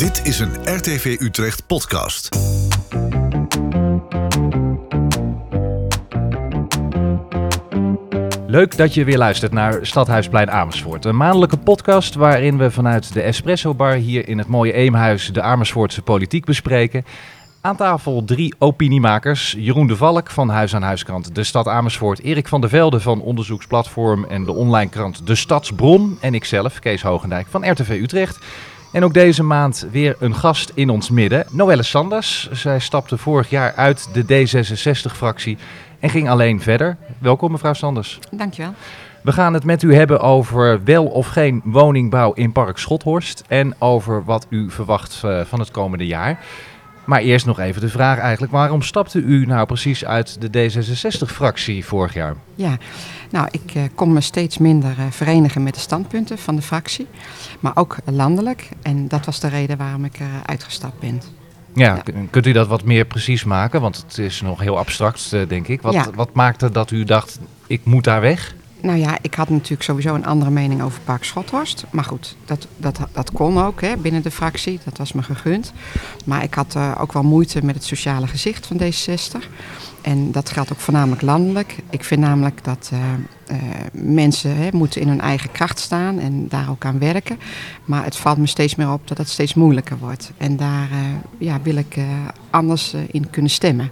Dit is een RTV Utrecht podcast. Leuk dat je weer luistert naar Stadhuisplein Amersfoort. Een maandelijke podcast waarin we vanuit de Espresso Bar hier in het mooie Eemhuis de Amersfoortse politiek bespreken. Aan tafel drie opiniemakers. Jeroen de Valk van Huis aan Huiskrant De Stad Amersfoort. Erik van der Velde van onderzoeksplatform en de online krant De Stadsbron. En ikzelf, Kees Hogendijk van RTV Utrecht. En ook deze maand weer een gast in ons midden, Noelle Sanders. Zij stapte vorig jaar uit de D66-fractie en ging alleen verder. Welkom mevrouw Sanders. Dankjewel. We gaan het met u hebben over wel of geen woningbouw in Park Schothorst en over wat u verwacht eh, van het komende jaar. Maar eerst nog even de vraag eigenlijk, waarom stapte u nou precies uit de D66-fractie vorig jaar? Ja, nou ik uh, kom me steeds minder uh, verenigen met de standpunten van de fractie, maar ook landelijk. En dat was de reden waarom ik er uitgestapt ben. Ja, ja, kunt u dat wat meer precies maken? Want het is nog heel abstract, uh, denk ik. Wat, Ja. wat maakte dat u dacht, ik moet daar weg? Nou ja, ik had natuurlijk sowieso een andere mening over Park Schothorst. Maar goed, dat, dat, dat kon ook hè, binnen de fractie. Dat was me gegund. Maar ik had eh, ook wel moeite met het sociale gezicht van D66. En dat geldt ook voornamelijk landelijk. Ik vind namelijk dat eh, eh, mensen hè, moeten in hun eigen kracht staan en daar ook aan werken. Maar het valt me steeds meer op dat het steeds moeilijker wordt. En daar ja, wil ik anders in kunnen stemmen.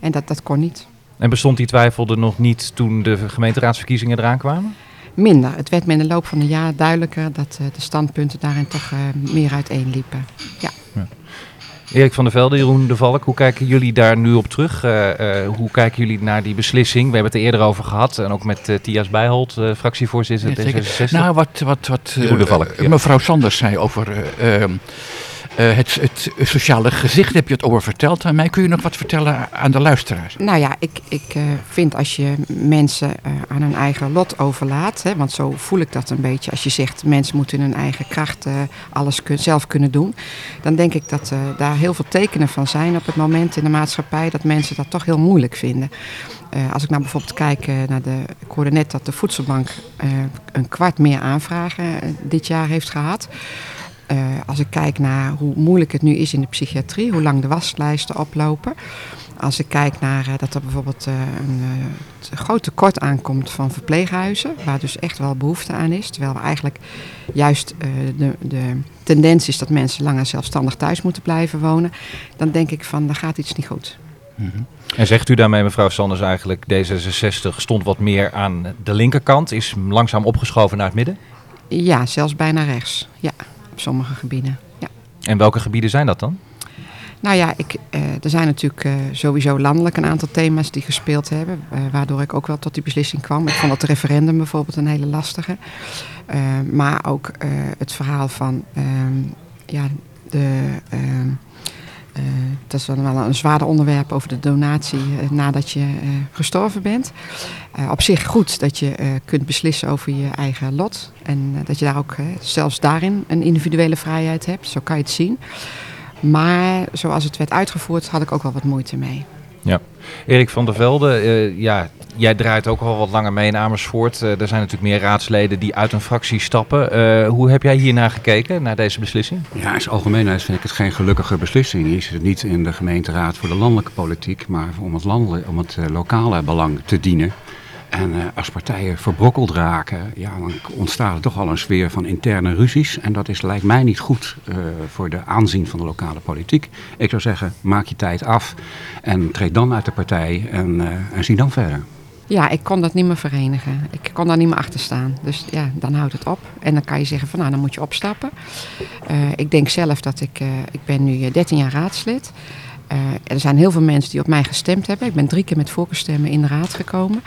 En dat, dat kon niet. En bestond die twijfel er nog niet toen de gemeenteraadsverkiezingen eraan kwamen? Minder. Het werd me in de loop van het jaar duidelijker dat eh, de standpunten daarin toch eh, meer uiteenliepen. Ja. Erik van der Velde, Jeroen de Valk, hoe kijken jullie daar nu op terug? Eh, eh, hoe kijken jullie naar die beslissing? We hebben het er eerder over gehad en ook met eh, Thias Bijholt, eh, fractievoorzitter Ja, zeker. D66. Nou, wat, wat, wat eh, de Valk, ja. mevrouw Sanders zei over eh, eh, het, het sociale gezicht, heb je het over verteld. Aan mij kun je nog wat vertellen aan de luisteraars? Nou ja, ik, ik eh, vind als je mensen eh, aan hun eigen lot overlaat, hè, want zo voel ik dat een beetje, als je zegt mensen moeten in hun eigen kracht eh, alles zelf kunnen doen, dan denk ik dat eh, daar heel veel tekenen van zijn op het moment in de maatschappij dat mensen dat toch heel moeilijk vinden. Eh, als ik nou bijvoorbeeld kijk eh, naar de. Ik hoorde net dat de voedselbank eh, een kwart meer aanvragen eh, dit jaar heeft gehad. Eh, als ik kijk naar hoe moeilijk het nu is in de psychiatrie, hoe lang de waslijsten oplopen. Als ik kijk naar eh, dat er bijvoorbeeld eh, een, groot tekort aankomt van verpleeghuizen, waar dus echt wel behoefte aan is. Terwijl we eigenlijk juist de, de tendens is dat mensen langer zelfstandig thuis moeten blijven wonen. Dan denk ik van, daar gaat iets niet goed. En zegt u daarmee, mevrouw Sanders, eigenlijk D66 stond wat meer aan de linkerkant, is langzaam opgeschoven naar het midden? Ja, zelfs bijna rechts. Ja, sommige gebieden. Ja. En welke gebieden zijn dat dan? Nou ja, ik, eh, er zijn natuurlijk eh, sowieso landelijk een aantal thema's die gespeeld hebben. eh, waardoor ik ook wel tot die beslissing kwam. Ik vond het referendum bijvoorbeeld een hele lastige. Maar ook het verhaal van ehm, ja, de. Eh, dat is dan wel een zwaarder onderwerp over de donatie eh, nadat je eh, gestorven bent. Op zich goed dat je kunt beslissen over je eigen lot. En dat je daar ook zelfs daarin een individuele vrijheid hebt. Zo kan je het zien. Maar zoals het werd uitgevoerd, had ik ook wel wat moeite mee. Erik van der Velde, eh, ja, jij draait ook al wat langer mee in Amersfoort. Eh, er zijn natuurlijk meer raadsleden die uit een fractie stappen. Eh, hoe heb jij hiernaar gekeken, naar deze beslissing? Ja, in algemeenheid vind ik het geen gelukkige beslissing. Je zit niet in de gemeenteraad voor de landelijke politiek, maar om het, landelijk, om het lokale belang te dienen. En eh, als partijen verbrokkeld raken, ja, dan ontstaat er toch al een sfeer van interne ruzies. En dat is, lijkt mij niet goed eh, voor de aanzien van de lokale politiek. Ik zou zeggen, maak je tijd af en treed dan uit de partij en, en zie dan verder. Ja, ik kon dat niet meer verenigen. Ik kon daar niet meer achter staan. Dus ja, dan houdt het op. En dan kan je zeggen van nou, dan moet je opstappen. Ik denk zelf dat ik, ik ben nu eh, 13 jaar raadslid. Eh, er zijn heel veel mensen die op mij gestemd hebben. Ik ben drie keer met voorkeurstemmen in de raad gekomen.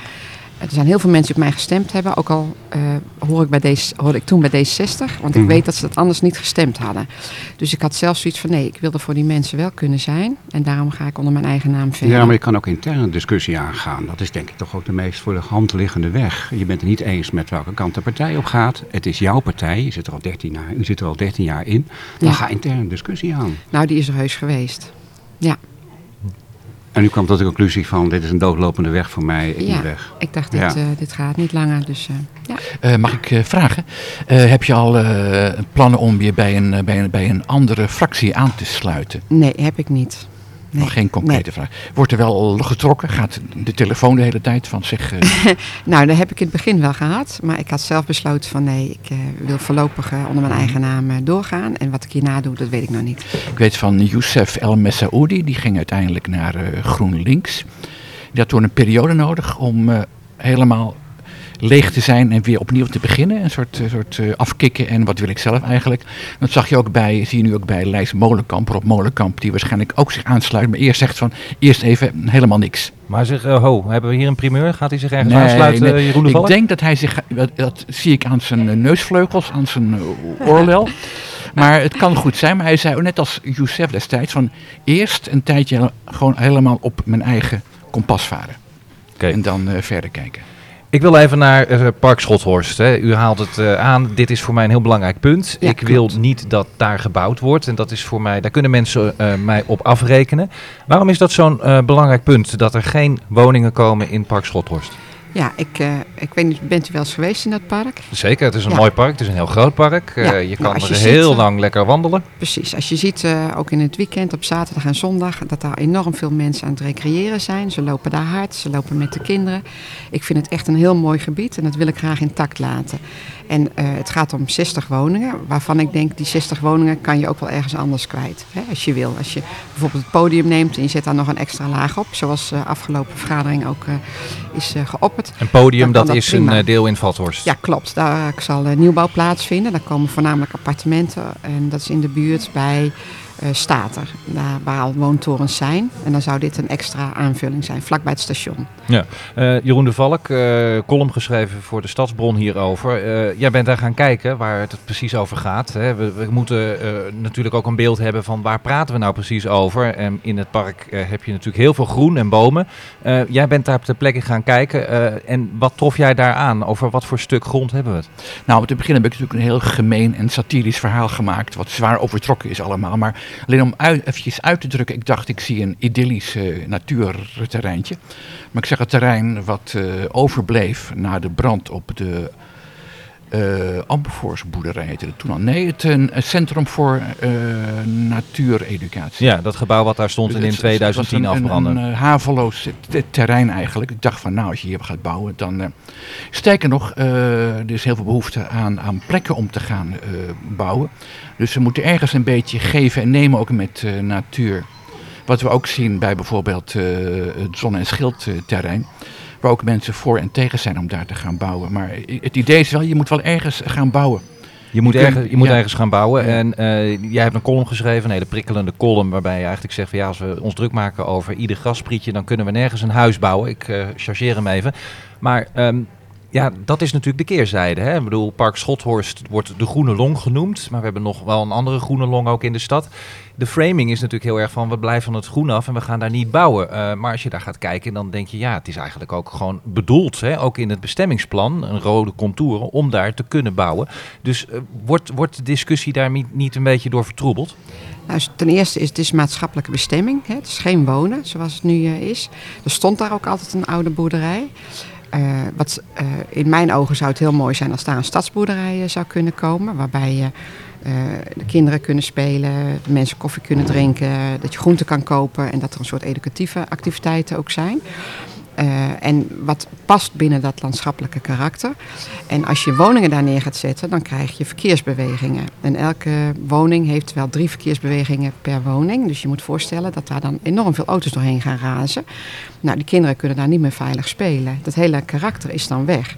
Er zijn heel veel mensen die op mij gestemd hebben. Ook al eh, hoor ik bij deze, hoorde ik toen bij D60. Want ik Mhm. weet dat ze dat anders niet gestemd hadden. Dus ik had zelf zoiets van nee, ik wil er voor die mensen wel kunnen zijn. En daarom ga ik onder mijn eigen naam verder. Ja, maar je kan ook interne discussie aangaan. Dat is denk ik toch ook de meest voor de hand liggende weg. Je bent het niet eens met welke kant de partij op gaat. Het is jouw partij. Je zit er al 13 jaar, u zit er al 13 jaar in. Dan Ja. ga interne discussie aan. Nou, die is er heus geweest. Ja. En u kwam tot de conclusie van, dit is een doodlopende weg voor mij, ik Ja. moet weg. Ik dacht, dit, Ja. eh, dit gaat niet langer. Dus eh, ja. Eh, mag ik eh, vragen? Eh, heb je al eh, plannen om je bij een, bij, een, bij een andere fractie aan te sluiten? Nee, heb ik niet. Nee. Nog geen concrete vraag. Wordt er wel getrokken? Gaat de telefoon de hele tijd van zich... eh, Nou, dat heb ik in het begin wel gehad. Maar ik had zelf besloten van nee, ik eh, wil voorlopig eh, onder mijn eigen naam doorgaan. En wat ik hierna doe, dat weet ik nog niet. Ik weet van Youssef El Messaoudi, die ging uiteindelijk naar GroenLinks. Die had toen een periode nodig om helemaal leeg te zijn en weer opnieuw te beginnen. Een soort, eh, soort eh, afkicken en wat wil ik zelf eigenlijk. Dat zag je ook bij, zie je nu ook bij Lijs Molenkamp, Rob Molenkamp, die waarschijnlijk ook zich aansluit. Maar eerst zegt van, eerst even helemaal niks. Maar zeg, eh, ho, hebben we hier een primeur? Gaat hij zich ergens aansluiten, Jeroen de ik denk dat hij zich, dat, dat zie ik aan zijn neusvleugels, aan zijn oorlel. Maar het kan goed zijn, maar hij zei net als Youssef destijds van eerst een tijdje gewoon helemaal op mijn eigen kompas varen. En dan verder kijken. Ik wil even naar eh, Park Schothorst. Hè. U haalt het eh, aan. Dit is voor mij een heel belangrijk punt. Ja, ik wil niet dat daar gebouwd wordt. En dat is voor mij, daar kunnen mensen eh, mij op afrekenen. Waarom is dat zo'n belangrijk punt? Dat er geen woningen komen in Park Schothorst? Ja, ik, eh, ik weet niet, bent u wel eens geweest in dat park? Zeker, het is een Ja. mooi park. Het is een heel groot park. Eh, je nou, kan er ziet, heel eh, lang lekker wandelen. Precies. Als je ziet, ook in het weekend, op zaterdag en zondag, dat daar enorm veel mensen aan het recreëren zijn. Ze lopen daar hard, ze lopen met de kinderen. Ik vind het echt een heel mooi gebied en dat wil ik graag intact laten. En het gaat om 60 woningen, waarvan ik denk, die 60 woningen kan je ook wel ergens anders kwijt. Hè, als je wil. Als je bijvoorbeeld het podium neemt en je zet daar nog een extra laag op, zoals de afgelopen vergadering ook is eh, Een podium, dat, is een prima. eh, deel in Vathorst. Ja, klopt. Daar zal eh, nieuwbouw plaatsvinden. Daar komen voornamelijk appartementen. En dat is in de buurt bij eh Stater, daar waar al woontorens zijn. En dan zou dit een extra aanvulling zijn, vlakbij het station. Eh, Jeroen de Valk, eh column geschreven voor de Stadsbron hierover. Eh, jij bent daar gaan kijken waar het precies over gaat. Hè. We, we moeten eh, natuurlijk ook een beeld hebben van waar praten we nou precies over. En in het park eh, heb je natuurlijk heel veel groen en bomen. Eh, jij bent daar ter plekke gaan kijken. eh, en wat trof jij daar aan? Over wat voor stuk grond hebben we het? Nou, om te beginnen heb ik natuurlijk een heel gemeen en satirisch verhaal gemaakt. Wat zwaar overtrokken is allemaal. Maar alleen om uit, eventjes uit te drukken. Ik dacht, ik zie een idyllisch eh, natuurterreintje. Maar ik zeg het terrein wat eh, overbleef na de brand op de eh Ampervoortsboerderij heette het toen al. Nee, het een, een centrum voor eh natuureducatie. Ja, dat gebouw wat daar stond en in Het- het 2010 was een-. Een, een, eh, haveloos te- terrein eigenlijk. Ik dacht van nou, als je hier gaat bouwen, dan... eh sterker nog, eh, er is heel veel behoefte aan, aan plekken om te gaan eh, bouwen. Dus we moeten ergens een beetje geven en nemen ook met eh, natuur. Wat we ook zien bij bijvoorbeeld eh, het zonne- en schildterrein. Ook mensen voor en tegen zijn om daar te gaan bouwen. Maar het idee is wel, je moet wel ergens gaan bouwen. Je moet, ergens, je moet ja. ergens gaan bouwen. En eh, jij hebt een column geschreven, een hele prikkelende column, waarbij je eigenlijk zegt van ja, als we ons druk maken over ieder grasprietje, dan kunnen we nergens een huis bouwen. Ik eh chargeer hem even. Maar ehm, ja, dat is natuurlijk de keerzijde. Hè? Ik bedoel, Park Schothorst wordt de groene long genoemd, maar we hebben nog wel een andere groene long ook in de stad. De framing is natuurlijk heel erg van we blijven van het groen af en we gaan daar niet bouwen. Eh, maar als je daar gaat kijken, dan denk je ja, het is eigenlijk ook gewoon bedoeld, hè? ook in het bestemmingsplan, een rode contouren, om daar te kunnen bouwen. Dus eh, wordt, wordt de discussie daar niet, niet een beetje door vertroebeld? Nou, ten eerste is het is maatschappelijke bestemming. Hè. Het is geen wonen, zoals het nu eh, is. Er stond daar ook altijd een oude boerderij. Eh, wat, eh, in mijn ogen zou het heel mooi zijn als daar een stadsboerderij eh, zou kunnen komen. Waarbij de kinderen kunnen spelen, de mensen koffie kunnen drinken, dat je groenten kan kopen en dat er een soort educatieve activiteiten ook zijn. Eh, en wat past binnen dat landschappelijke karakter. En als je woningen daar neer gaat zetten, dan krijg je verkeersbewegingen. En elke woning heeft wel drie verkeersbewegingen per woning. Dus je moet voorstellen dat daar dan enorm veel auto's doorheen gaan razen. Nou, die kinderen kunnen daar niet meer veilig spelen. Dat hele karakter is dan weg.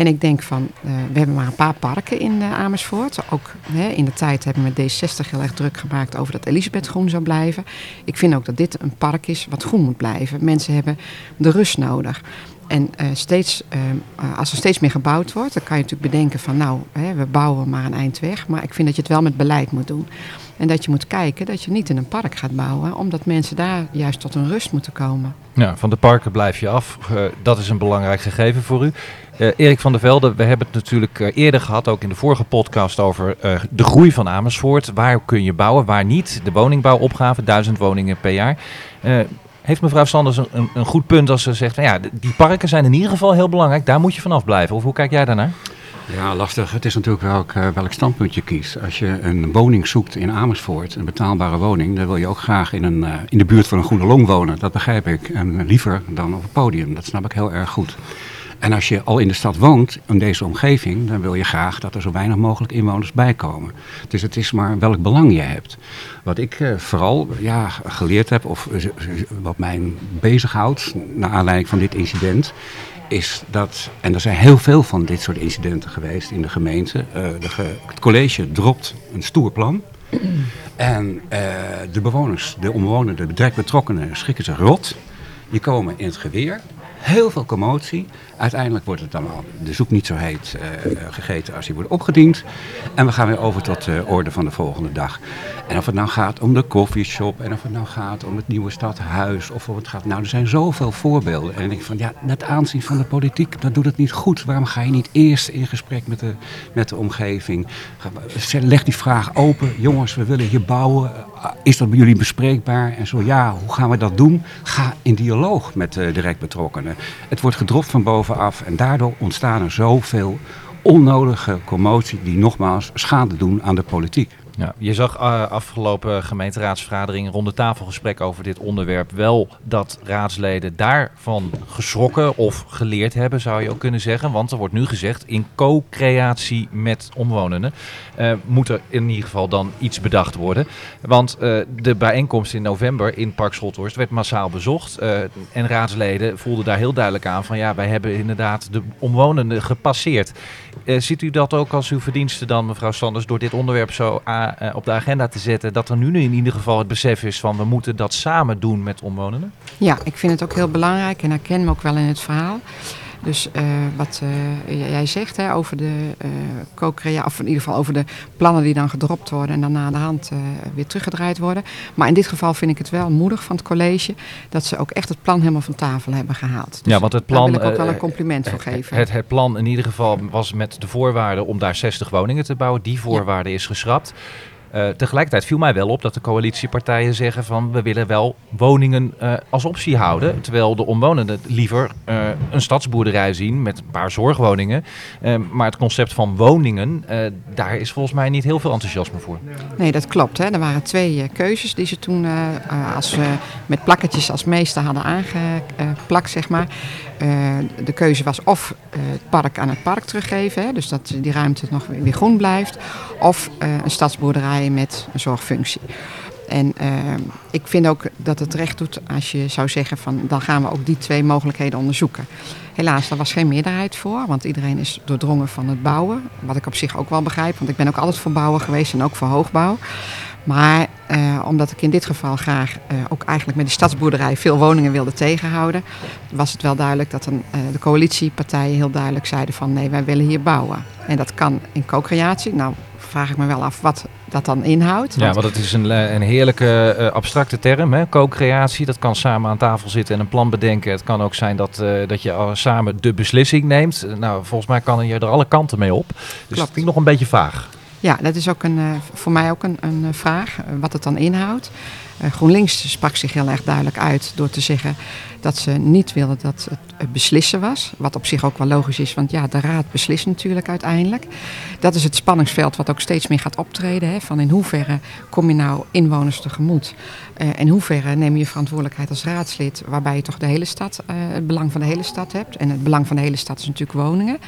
En ik denk van, eh, we hebben maar een paar parken in eh, Amersfoort. Ook hè, in de tijd hebben we met D60 heel erg druk gemaakt over dat Elisabeth groen zou blijven. Ik vind ook dat dit een park is wat groen moet blijven. Mensen hebben de rust nodig. En eh, steeds, eh, als er steeds meer gebouwd wordt, dan kan je natuurlijk bedenken van nou, hè, we bouwen maar een eind weg. Maar ik vind dat je het wel met beleid moet doen. En dat je moet kijken dat je niet in een park gaat bouwen, omdat mensen daar juist tot een rust moeten komen. Ja, van de parken blijf je af. Eh, dat is een belangrijk gegeven voor u. Erik van der Velde, we hebben het natuurlijk eerder gehad, ook in de vorige podcast, over de groei van Amersfoort. Waar kun je bouwen, waar niet? De woningbouwopgave, duizend woningen per jaar. Heeft mevrouw Sanders een, een, een goed punt als ze zegt van ja, die parken zijn in ieder geval heel belangrijk, daar moet je vanaf blijven. Of hoe kijk jij daarnaar? Ja, lastig. Het is natuurlijk welk, eh, welk standpunt je kiest. Als je een woning zoekt in Amersfoort, een betaalbare woning, dan wil je ook graag in, een, eh, in de buurt van een goede long wonen. Dat begrijp ik. En liever dan op het podium. Dat snap ik heel erg goed. En als je al in de stad woont, in deze omgeving, dan wil je graag dat er zo weinig mogelijk inwoners bij komen. Dus het is maar welk belang je hebt. Wat ik eh, vooral ja, geleerd heb, of eh, wat mij bezighoudt, naar aanleiding van dit incident, is dat, en er zijn heel veel van dit soort incidenten geweest in de gemeente. eh, de het college dropt een stoer plan. En de bewoners, de omwonenden, de direct betrokkenen schrikken zich rot. Die komen in het geweer. Heel veel commotie. Uiteindelijk wordt het dan al de soep niet zo heet eh, gegeten als die wordt opgediend. En we gaan weer over tot de orde van de volgende dag. En of het nou gaat om de koffieshop, en of het nou gaat om het nieuwe stadhuis, of of het gaat. Nou, er zijn zoveel voorbeelden. En ik denk van ja, net aanzien van de politiek, dat doet het niet goed. Waarom ga je niet eerst in gesprek met de, met de omgeving? Leg die vraag open. Jongens, we willen hier bouwen. Is dat bij jullie bespreekbaar? En zo ja, hoe gaan we dat doen? Ga in dialoog met de direct betrokkenen. Het wordt gedropt van bovenaf en daardoor ontstaan er zoveel onnodige commotie die nogmaals schade doen aan de politiek. Ja, je zag eh, afgelopen gemeenteraadsvergadering rond de tafelgesprek over dit onderwerp wel dat raadsleden daarvan geschrokken of geleerd hebben, zou je ook kunnen zeggen. Want er wordt nu gezegd, in co-creatie met omwonenden eh, moet er in ieder geval dan iets bedacht worden. Want eh, de bijeenkomst in november in Park Schothorst werd massaal bezocht. en raadsleden voelden daar heel duidelijk aan van ja, wij hebben inderdaad de omwonenden gepasseerd. Ziet u dat ook als uw verdienste dan, mevrouw Sanders, door dit onderwerp zo a- eh, op de agenda te zetten, dat er nu in ieder geval het besef is van we moeten dat samen doen met omwonenden? Ja, ik vind het ook heel belangrijk en herken me ook wel in het verhaal. Dus eh, wat eh, jij zegt hè, over de eh co-crea, of in ieder geval over de plannen die dan gedropt worden en dan na de hand weer teruggedraaid worden. Maar in dit geval vind ik het wel moedig van het college dat ze ook echt het plan helemaal van tafel hebben gehaald. Dus Ja, want het plan, Daar wil ik ook wel een compliment voor geven. Het, het plan in ieder geval was met de voorwaarde om daar 60 woningen te bouwen. Die voorwaarde is geschrapt. Eh, tegelijkertijd viel mij wel op dat de coalitiepartijen zeggen van we willen wel woningen eh, als optie houden. Terwijl de omwonenden liever eh, een stadsboerderij zien met een paar zorgwoningen. Eh, maar het concept van woningen, daar is volgens mij niet heel veel enthousiasme voor. Nee, dat klopt. Hè. Er waren twee keuzes die ze toen als, met plakketjes als meester hadden aangeplakt, zeg maar. De keuze was of het park aan het park teruggeven, hè, dus dat die ruimte nog weer groen blijft. Of een stadsboerderij met een zorgfunctie. En eh, ik vind ook dat het recht doet als je zou zeggen van dan gaan we ook die twee mogelijkheden onderzoeken. Helaas, daar was geen meerderheid voor, want iedereen is doordrongen van het bouwen. Wat ik op zich ook wel begrijp, want ik ben ook altijd voor bouwen geweest en ook voor hoogbouw. Maar eh, omdat ik in dit geval graag eh, ook eigenlijk met die stadsboerderij veel woningen wilde tegenhouden, was het wel duidelijk dat de coalitiepartijen heel duidelijk zeiden van nee, wij willen hier bouwen. En dat kan in co-creatie. Nou, vraag ik me wel af wat dat dan inhoudt. Ja, want- het is een, eh, een heerlijke eh, abstracte term, hè? co-creatie. Dat kan samen aan tafel zitten en een plan bedenken. Het kan ook zijn dat, eh, dat je samen de beslissing neemt. Nou, volgens mij kan je er alle kanten mee op. Dus Klopt. dat ik nog een beetje vaag. Ja, dat is ook een, eh, voor mij ook een, een eh, vraag, eh, wat het dan inhoudt. GroenLinks sprak zich heel erg duidelijk uit door te zeggen dat ze niet wilden dat het beslissen was. Wat op zich ook wel logisch is, want ja, de raad beslist natuurlijk uiteindelijk. Dat is het spanningsveld wat ook steeds meer gaat optreden. Hè, van in hoeverre kom je nou inwoners tegemoet? Eh in hoeverre neem je verantwoordelijkheid als raadslid, waarbij je toch de hele stad, het belang van de hele stad hebt. En het belang van de hele stad is natuurlijk woningen.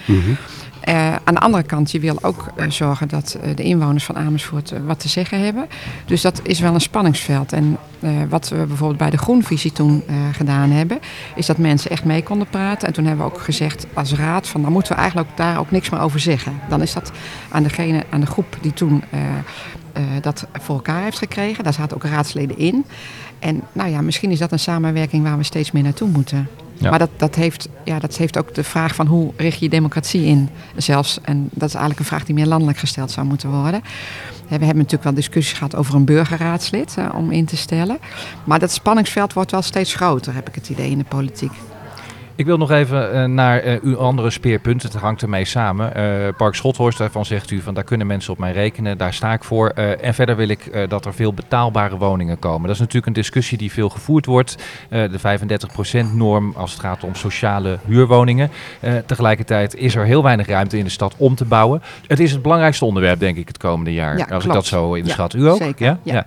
Eh, aan de andere kant, je wil ook eh, zorgen dat eh, de inwoners van Amersfoort wat te zeggen hebben. Dus dat is wel een spanningsveld. En wat we bijvoorbeeld bij de Groenvisie toen gedaan hebben, is dat mensen echt mee konden praten. En toen hebben we ook gezegd als raad van dan moeten we eigenlijk daar ook niks meer over zeggen. Dan is dat aan degene, aan de groep die toen dat voor elkaar heeft gekregen. Daar zaten ook raadsleden in. En nou ja, misschien is dat een samenwerking waar we steeds meer naartoe moeten. Maar dat, dat, heeft, ja, dat heeft ook de vraag van hoe richt je democratie in zelfs. En dat is eigenlijk een vraag die meer landelijk gesteld zou moeten worden. We hebben natuurlijk wel discussies gehad over een burgerraadslid om in te stellen. Maar dat spanningsveld wordt wel steeds groter, heb ik het idee, in de politiek. Ik wil nog even uh, naar uh, uw andere speerpunt. Het hangt ermee samen. Uh, Park Schothorst, daarvan zegt u van daar kunnen mensen op mij rekenen. Daar sta ik voor. en verder wil ik dat er veel betaalbare woningen komen. Dat is natuurlijk een discussie die veel gevoerd wordt. de 35% norm als het gaat om sociale huurwoningen. tegelijkertijd is er heel weinig ruimte in de stad om te bouwen. Het is het belangrijkste onderwerp, denk ik, het komende jaar. Ja, als klopt. ik dat zo inschat. Ja, u ook? Zeker, ja? ja.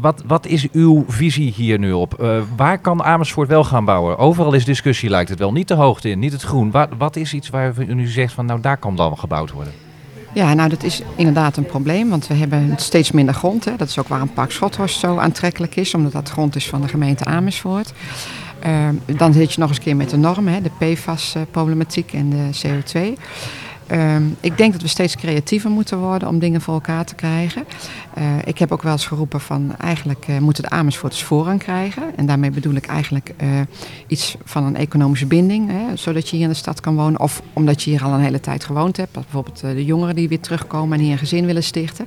Wat, wat, is uw visie hier nu op? Uh, waar kan Amersfoort wel gaan bouwen? Overal is discussie, lijkt het wel. Niet de hoogte in, niet het groen. Wat, wat is iets waar u nu zegt van nou daar kan dan gebouwd worden? Ja, nou dat is inderdaad een probleem, want we hebben steeds minder grond. Hè. Dat is ook waarom Park Schothorst zo aantrekkelijk is, omdat dat grond is van de gemeente Amersfoort. Uh, dan zit je nog eens een keer met de normen, hè, de PFAS-problematiek en de CO2. Um, ik denk dat we steeds creatiever moeten worden om dingen voor elkaar te krijgen. Uh, ik heb ook wel eens geroepen van eigenlijk uh, moeten de Amersfoorters voorrang krijgen. En daarmee bedoel ik eigenlijk uh, iets van een economische binding. Hè, zodat je hier in de stad kan wonen. Of omdat je hier al een hele tijd gewoond hebt. Bijvoorbeeld de jongeren die weer terugkomen en hier een gezin willen stichten.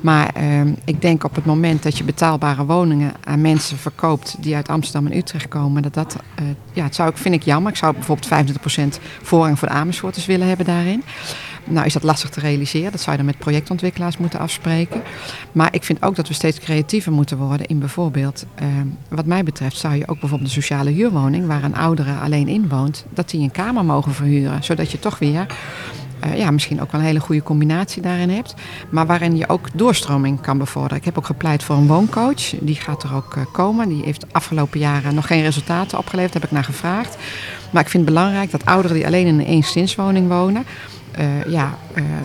Maar uh, ik denk op het moment dat je betaalbare woningen aan mensen verkoopt die uit Amsterdam en Utrecht komen, dat dat, uh, ja, het zou ik, vind ik jammer. Ik zou bijvoorbeeld 25% voorrang voor de Amersfoorters willen hebben daarin. Nou is dat lastig te realiseren. Dat zou je dan met projectontwikkelaars moeten afspreken. Maar ik vind ook dat we steeds creatiever moeten worden in bijvoorbeeld, uh, wat mij betreft, zou je ook bijvoorbeeld een sociale huurwoning waar een oudere alleen in woont, dat die een kamer mogen verhuren. Zodat je toch weer uh, ja, misschien ook wel een hele goede combinatie daarin hebt. Maar waarin je ook doorstroming kan bevorderen. Ik heb ook gepleit voor een wooncoach. Die gaat er ook uh, komen. Die heeft de afgelopen jaren nog geen resultaten opgeleverd. Daar heb ik naar gevraagd. Maar ik vind het belangrijk dat ouderen die alleen in een eenzinswoning wonen. Uh, ja,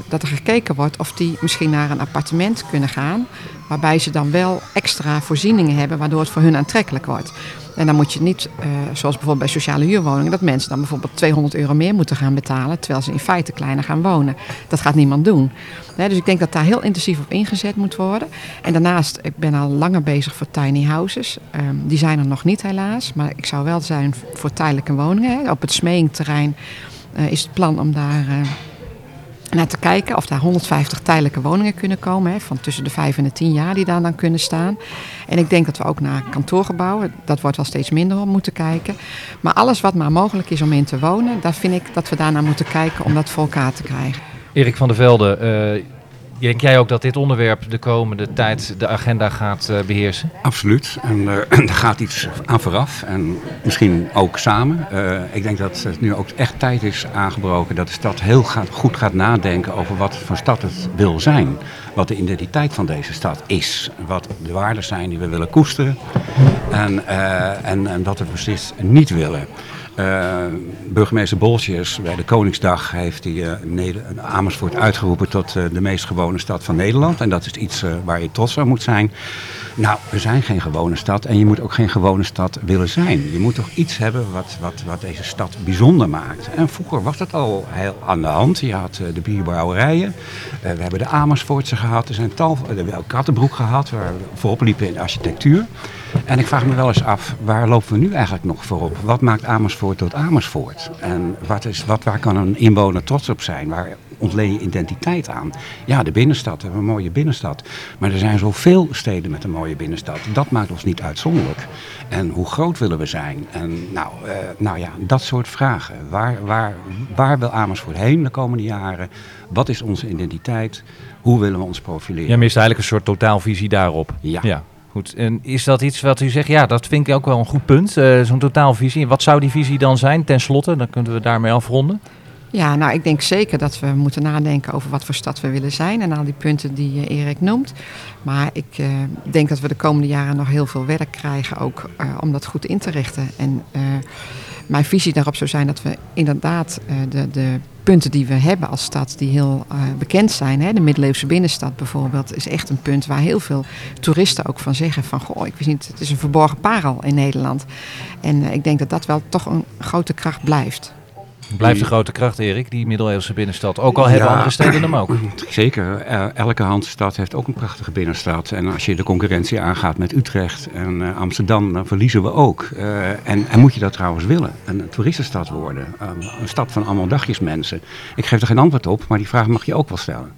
dat er gekeken wordt of die misschien naar een appartement kunnen gaan. Waarbij ze dan wel extra voorzieningen hebben, waardoor het voor hun aantrekkelijk wordt. En dan moet je niet, uh, zoals bijvoorbeeld bij sociale huurwoningen, dat mensen dan bijvoorbeeld 200 euro meer moeten gaan betalen, terwijl ze in feite kleiner gaan wonen. Dat gaat niemand doen. Dus ik denk dat daar heel intensief op ingezet moet worden. En daarnaast, ik ben al langer bezig voor tiny houses. Um, die zijn er nog niet helaas, maar ik zou wel zijn voor tijdelijke woningen. Hè. Op het Smeingterrein uh, is het plan om daar... Uh, naar te kijken of daar 150 tijdelijke woningen kunnen komen. Hè, van tussen de 5 en de 10 jaar die daar dan kunnen staan. En ik denk dat we ook naar kantoorgebouwen, dat wordt wel steeds minder op moeten kijken. Maar alles wat maar mogelijk is om in te wonen, daar vind ik dat we daarnaar moeten kijken om dat voor elkaar te krijgen. Erik van der Velde, uh, denk jij ook dat dit onderwerp de komende tijd de agenda gaat uh, beheersen? Absoluut. En uh, er gaat iets aan vooraf en misschien ook samen. Uh, ik denk dat het nu ook echt tijd is aangebroken dat de stad heel goed gaat nadenken over wat voor stad het wil zijn. Wat de identiteit van deze stad is. Wat de waarden zijn die we willen koesteren. En, en, en wat we precies niet willen. Uh, burgemeester Bolsjes bij de Koningsdag heeft hij uh, Amersfoort uitgeroepen tot uh, de meest gewone stad van Nederland. En dat is iets waar je trots op moet zijn. Nou, we zijn geen gewone stad en je moet ook geen gewone stad willen zijn. Je moet toch iets hebben wat, wat, wat deze stad bijzonder maakt. En vroeger was dat al heel aan de hand. Je had de bierbrouwerijen, we hebben de Amersfoortse gehad, er zijn tal, we hebben Kattenbroek gehad, waar we voorop liepen in architectuur. En ik vraag me wel eens af, waar lopen we nu eigenlijk nog voorop? Wat maakt Amersfoort tot Amersfoort? En wat is, wat, waar kan een inwoner trots op zijn? Waar ontleen je identiteit aan? Ja, de binnenstad, we hebben een mooie binnenstad. Maar er zijn zoveel steden met een mooie binnenstad. Dat maakt ons niet uitzonderlijk. En hoe groot willen we zijn? En nou, uh, nou ja, dat soort vragen. Waar, waar, waar wil Amersfoort heen de komende jaren? Wat is onze identiteit? Hoe willen we ons profileren? Jij mist eigenlijk een soort totaalvisie daarop. Ja. ja. Goed, en is dat iets wat u zegt? Ja, dat vind ik ook wel een goed punt. Uh, Zo'n totaalvisie. Wat zou die visie dan zijn, ten slotte? Dan kunnen we daarmee afronden. Ja, nou, ik denk zeker dat we moeten nadenken over wat voor stad we willen zijn. En al die punten die uh, Erik noemt. Maar ik uh, denk dat we de komende jaren nog heel veel werk krijgen ook om dat goed in te richten. En mijn visie daarop zou zijn dat we inderdaad de, de punten die we hebben als stad, die heel uh, bekend zijn. Hè? De middeleeuwse binnenstad bijvoorbeeld, is echt een punt waar heel veel toeristen ook van zeggen van, goh, ik wist niet, het is een verborgen parel in Nederland. En uh, ik denk dat dat wel toch een grote kracht blijft. Blijft een grote kracht, Erik, die middeleeuwse binnenstad. Ook al ja, hebben andere steden hem ook. Zeker. Elke handstad heeft ook een prachtige binnenstad. En als je de concurrentie aangaat met Utrecht en uh, Amsterdam, dan verliezen we ook. Uh, en, en, moet je dat trouwens willen? Een toeristenstad worden. Um, een stad van allemaal dagjes mensen. Ik geef er geen antwoord op, maar die vraag mag je ook wel stellen.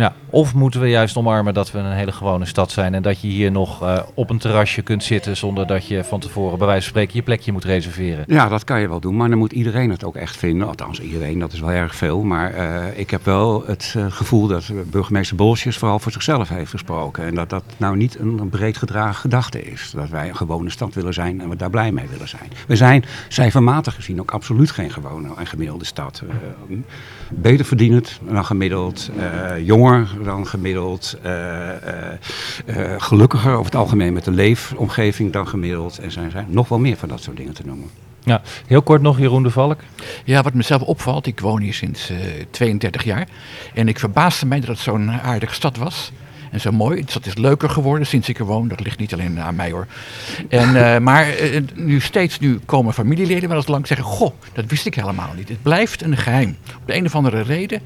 Ja. Of moeten we juist omarmen dat we een hele gewone stad zijn en dat je hier nog uh, op een terrasje kunt zitten zonder dat je van tevoren bij wijze van spreken je plekje moet reserveren? Ja, dat kan je wel doen, maar dan moet iedereen het ook echt vinden. Althans, iedereen, dat is wel erg veel. Maar uh, ik heb wel het uh, gevoel dat burgemeester Bolsjes vooral voor zichzelf heeft gesproken. En dat dat nou niet een breed gedragen gedachte is. Dat wij een gewone stad willen zijn en we daar blij mee willen zijn. We zijn cijfermatig gezien ook absoluut geen gewone en gemiddelde stad. Beter verdienend dan gemiddeld, jonger dan gemiddeld. Uh, uh, gelukkiger over het algemeen met de leefomgeving dan gemiddeld. En zijn, zijn nog wel meer van dat soort dingen te noemen. Ja, heel kort nog Jeroen de Valk. Ja, wat mezelf opvalt, ik woon hier sinds 32 jaar. En ik verbaasde mij dat het zo'n aardige stad was. En zo mooi. Het is leuker geworden sinds ik er woon. Dat ligt niet alleen aan mij hoor. En, uh, maar nu steeds nu komen familieleden wel eens lang zeggen... Goh, dat wist ik helemaal niet. Het blijft een geheim. Op de een of andere reden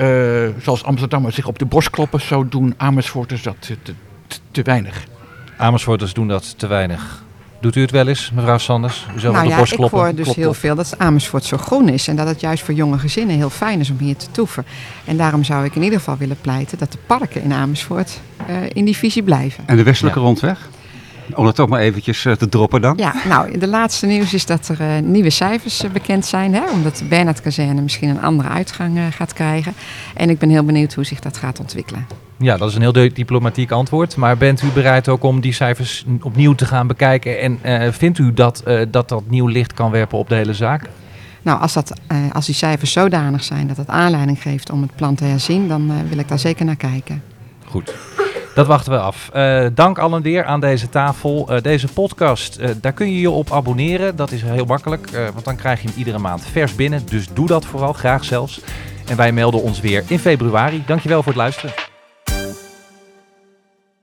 uh, zoals Amsterdammers zich op de borst kloppen, zo doen Amersfoorters dat te, te, te, weinig. Amersfoorters doen dat te weinig. Doet u het wel eens, mevrouw Sanders? U nou op de ja, borst kloppen? ik hoor dus heel veel dat Amersfoort zo groen is. En dat het juist voor jonge gezinnen heel fijn is om hier te toeven. En daarom zou ik in ieder geval willen pleiten dat de parken in Amersfoort uh, in die visie blijven. En de westelijke ja. rondweg? Om het toch maar eventjes uh, te droppen dan. Ja, nou, de laatste nieuws is dat er uh, nieuwe cijfers uh, bekend zijn. Hè, omdat de Bernhard-kazerne misschien een andere uitgang gaat krijgen. En ik ben heel benieuwd hoe zich dat gaat ontwikkelen. Ja, dat is een heel diplomatiek antwoord. Maar bent u bereid ook om die cijfers opnieuw te gaan bekijken? En vindt u dat, dat dat nieuw licht kan werpen op de hele zaak? Nou, als, dat, als die cijfers zodanig zijn dat het aanleiding geeft om het plan te herzien, dan wil ik daar zeker naar kijken. Goed. Dat wachten we af. Uh, dank allen weer aan deze tafel. Uh, deze podcast, uh, daar kun je je op abonneren. Dat is heel makkelijk, want dan krijg je hem iedere maand vers binnen. Dus doe dat vooral, graag zelfs. En wij melden ons weer in februari. Dankjewel voor het luisteren.